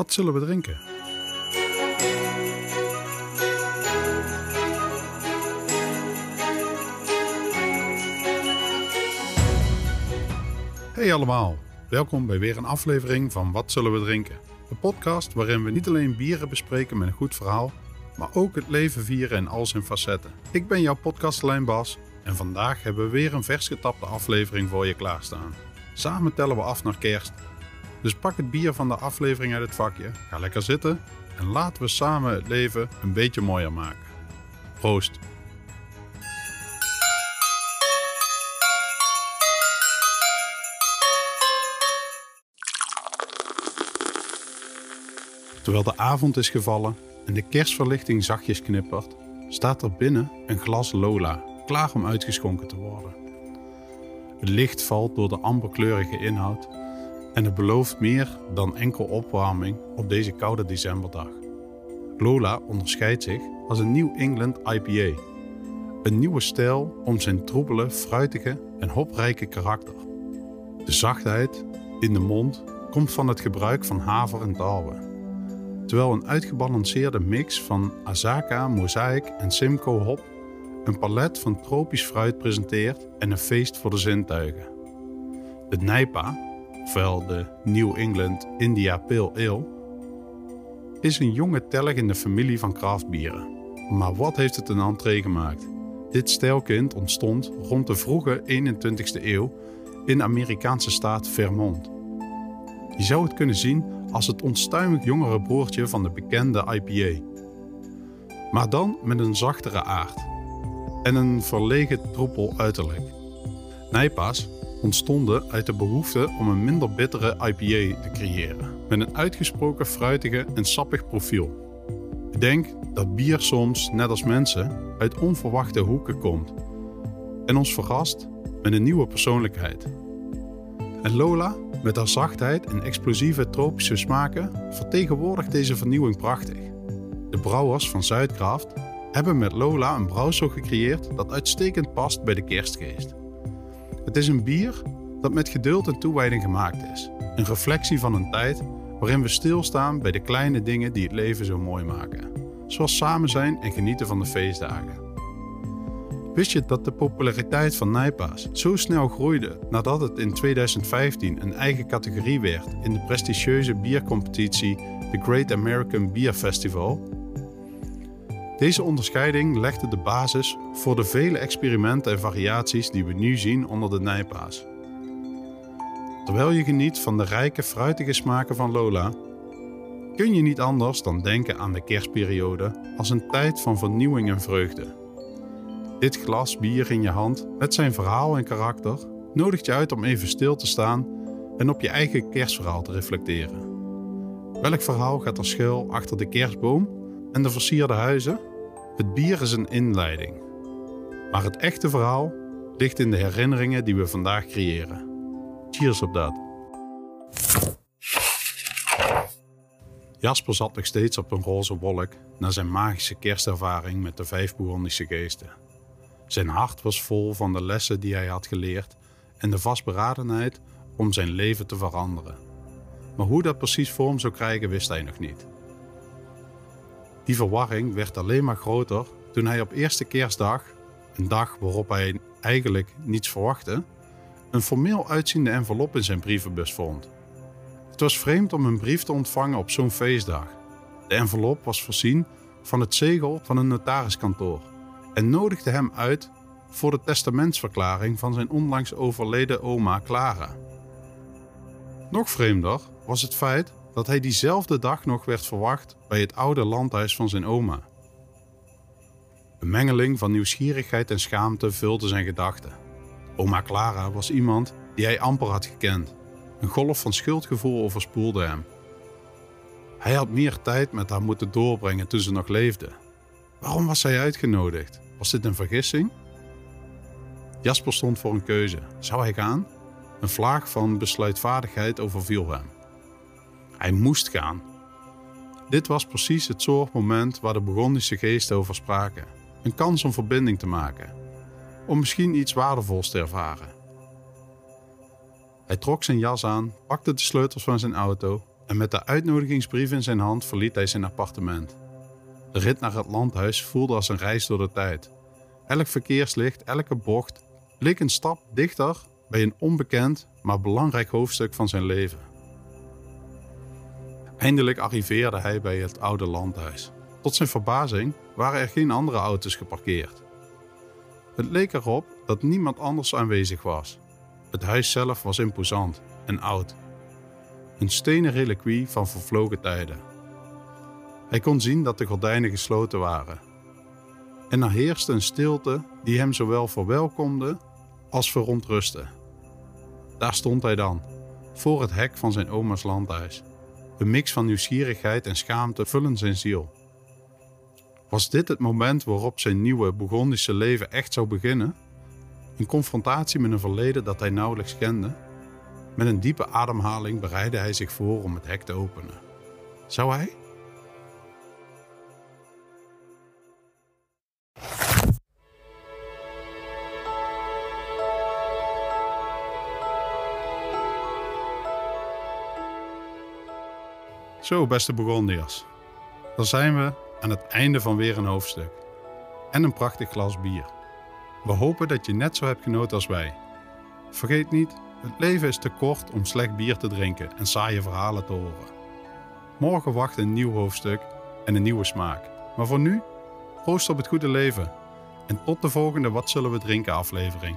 Wat zullen we drinken? Hey allemaal, welkom bij weer een aflevering van Wat zullen we drinken? Een podcast waarin we niet alleen bieren bespreken met een goed verhaal, maar ook het leven vieren in al zijn facetten. Ik ben jouw podcastlijn Bas en vandaag hebben we weer een vers getapte aflevering voor je klaarstaan. Samen tellen we af naar kerst. Dus pak het bier van de aflevering uit het vakje, ga lekker zitten en laten we samen het leven een beetje mooier maken. Proost! Terwijl de avond is gevallen en de kerstverlichting zachtjes knippert, staat er binnen een glas Lola, klaar om uitgeschonken te worden. Het licht valt door de amberkleurige inhoud en het belooft meer dan enkel opwarming op deze koude decemberdag. Lola onderscheidt zich als een New England IPA. Een nieuwe stijl om zijn troebele, fruitige en hoprijke karakter. De zachtheid in de mond komt van het gebruik van haver en tarwe terwijl een uitgebalanceerde mix van Azaka, Mosaic en Simcoe hop een palet van tropisch fruit presenteert en een feest voor de zintuigen. De Nijpa, ofwel de New England India Pale Ale, is een jonge telg in de familie van craftbieren. Maar wat heeft het een entree gemaakt? Dit stijlkind ontstond rond de vroege 21ste eeuw in de Amerikaanse staat Vermont. Je zou het kunnen zien als het onstuimig jongere broertje van de bekende IPA. Maar dan met een zachtere aard en een verlegen troepel uiterlijk. Nijpa's ontstonden uit de behoefte om een minder bittere IPA te creëren, met een uitgesproken fruitige en sappig profiel. Ik denk dat bier soms, net als mensen, uit onverwachte hoeken komt en ons verrast met een nieuwe persoonlijkheid. En Lola met haar zachtheid en explosieve tropische smaken vertegenwoordigt deze vernieuwing prachtig. De brouwers van Zuidkraft hebben met Lola een brouwsel gecreëerd dat uitstekend past bij de kerstgeest. Het is een bier dat met geduld en toewijding gemaakt is. Een reflectie van een tijd waarin we stilstaan bij de kleine dingen die het leven zo mooi maken. Zoals samen zijn en genieten van de feestdagen. Wist je dat de populariteit van Nijpa's zo snel groeide nadat het in 2015 een eigen categorie werd in de prestigieuze biercompetitie The Great American Beer Festival? Deze onderscheiding legde de basis voor de vele experimenten en variaties die we nu zien onder de Nijpa's. Terwijl je geniet van de rijke fruitige smaken van Lola, kun je niet anders dan denken aan de kerstperiode als een tijd van vernieuwing en vreugde. Dit glas bier in je hand, met zijn verhaal en karakter, nodigt je uit om even stil te staan en op je eigen kerstverhaal te reflecteren. Welk verhaal gaat er schuil achter de kerstboom en de versierde huizen? Het bier is een inleiding. Maar het echte verhaal ligt in de herinneringen die we vandaag creëren. Cheers op dat. Jasper zat nog steeds op een roze wolk na zijn magische kerstervaring met de vijf Bourgondische geesten. Zijn hart was vol van de lessen die hij had geleerd en de vastberadenheid om zijn leven te veranderen. Maar hoe dat precies vorm zou krijgen, wist hij nog niet. Die verwarring werd alleen maar groter toen hij op eerste kerstdag, een dag waarop hij eigenlijk niets verwachtte, een formeel uitziende envelop in zijn brievenbus vond. Het was vreemd om een brief te ontvangen op zo'n feestdag. De envelop was voorzien van het zegel van een notariskantoor en nodigde hem uit voor de testamentsverklaring van zijn onlangs overleden oma Clara. Nog vreemder was het feit dat hij diezelfde dag nog werd verwacht bij het oude landhuis van zijn oma. Een mengeling van nieuwsgierigheid en schaamte vulde zijn gedachten. Oma Clara was iemand die hij amper had gekend. Een golf van schuldgevoel overspoelde hem. Hij had meer tijd met haar moeten doorbrengen toen ze nog leefde. Waarom was hij uitgenodigd? Was dit een vergissing? Jasper stond voor een keuze. Zou hij gaan? Een vlaag van besluitvaardigheid overviel hem. Hij moest gaan. Dit was precies het soort moment waar de Burgondische geesten over spraken. Een kans om verbinding te maken. Om misschien iets waardevols te ervaren. Hij trok zijn jas aan, pakte de sleutels van zijn auto en met de uitnodigingsbrief in zijn hand verliet hij zijn appartement. De rit naar het landhuis voelde als een reis door de tijd. Elk verkeerslicht, elke bocht leek een stap dichter bij een onbekend, maar belangrijk hoofdstuk van zijn leven. Eindelijk arriveerde hij bij het oude landhuis. Tot zijn verbazing waren er geen andere auto's geparkeerd. Het leek erop dat niemand anders aanwezig was. Het huis zelf was imposant en oud. Een stenen reliquie van vervlogen tijden. Hij kon zien dat de gordijnen gesloten waren. En er heerste een stilte die hem zowel verwelkomde als verontrustte. Daar stond hij dan, voor het hek van zijn oma's landhuis. Een mix van nieuwsgierigheid en schaamte vullen zijn ziel. Was dit het moment waarop zijn nieuwe Bourgondische leven echt zou beginnen? Een confrontatie met een verleden dat hij nauwelijks kende? Met een diepe ademhaling bereidde hij zich voor om het hek te openen. Zou hij? Zo, beste Bourgondiërs. Dan zijn we aan het einde van weer een hoofdstuk. En een prachtig glas bier. We hopen dat je net zo hebt genoten als wij. Vergeet niet, het leven is te kort om slecht bier te drinken en saaie verhalen te horen. Morgen wacht een nieuw hoofdstuk en een nieuwe smaak. Maar voor nu, proost op het goede leven. En tot de volgende Wat zullen we drinken aflevering.